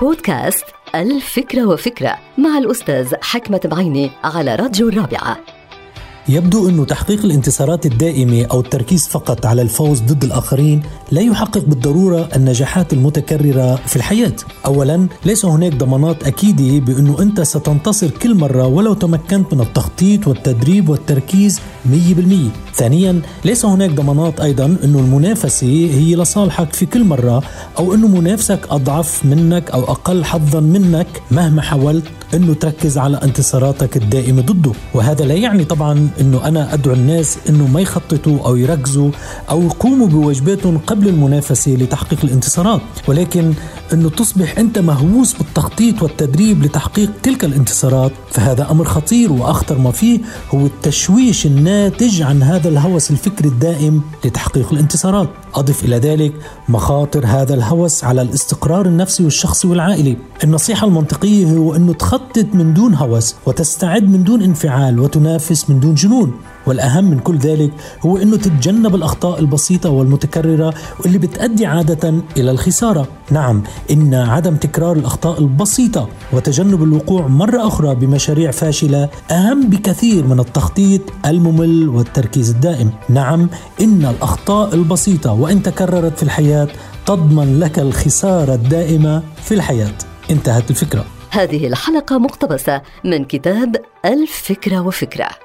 بودكاست الفكرة وفكرة مع الأستاذ حكمة بعيني على راديو الرابعة. يبدو أن تحقيق الانتصارات الدائمة أو التركيز فقط على الفوز ضد الآخرين لا يحقق بالضرورة النجاحات المتكررة في الحياة. أولا ليس هناك ضمانات أكيدة بأنه أنت ستنتصر كل مرة ولو تمكنت من التخطيط والتدريب والتركيز 100% ثانيا ليس هناك ضمانات أيضا أنه المنافسة هي لصالحك في كل مرة أو أنه منافسك أضعف منك أو أقل حظا منك مهما حاولت أنه تركز على انتصاراتك الدائمة ضده. وهذا لا يعني طبعا أنه أنا أدعو الناس أنه ما يخططوا أو يركزوا أو يقوموا بواجباتهم قبل المنافسة لتحقيق الانتصارات ولكن أنه تصبح أنت مهووس بالتخطيط والتدريب لتحقيق تلك الانتصارات. فهذا أمر خطير وأخطر ما فيه هو التشويش الناتج عن هذا الهوس الفكري الدائم لتحقيق الانتصارات. أضف إلى ذلك مخاطر هذا الهوس على الاستقرار النفسي والشخصي والعائلي. النصيحة المنطقية هو أنه تخطط من دون هوس وتستعد من دون انفعال وتنافس من دون جنون. والأهم من كل ذلك هو أنه تتجنب الأخطاء البسيطة والمتكررة واللي بتؤدي عادة إلى الخسارة. نعم إن عدم تكرار الأخطاء البسيطة وتجنب الوقوع مرة أخرى بمشاريع فاشلة أهم بكثير من التخطيط الممل والتركيز الدائم. نعم إن الأخطاء البسيطة وإن تكررت في الحياة تضمن لك الخسارة الدائمة في الحياة. انتهت الفكرة. هذه الحلقة مقتبسة من كتاب الفكرة وفكرة.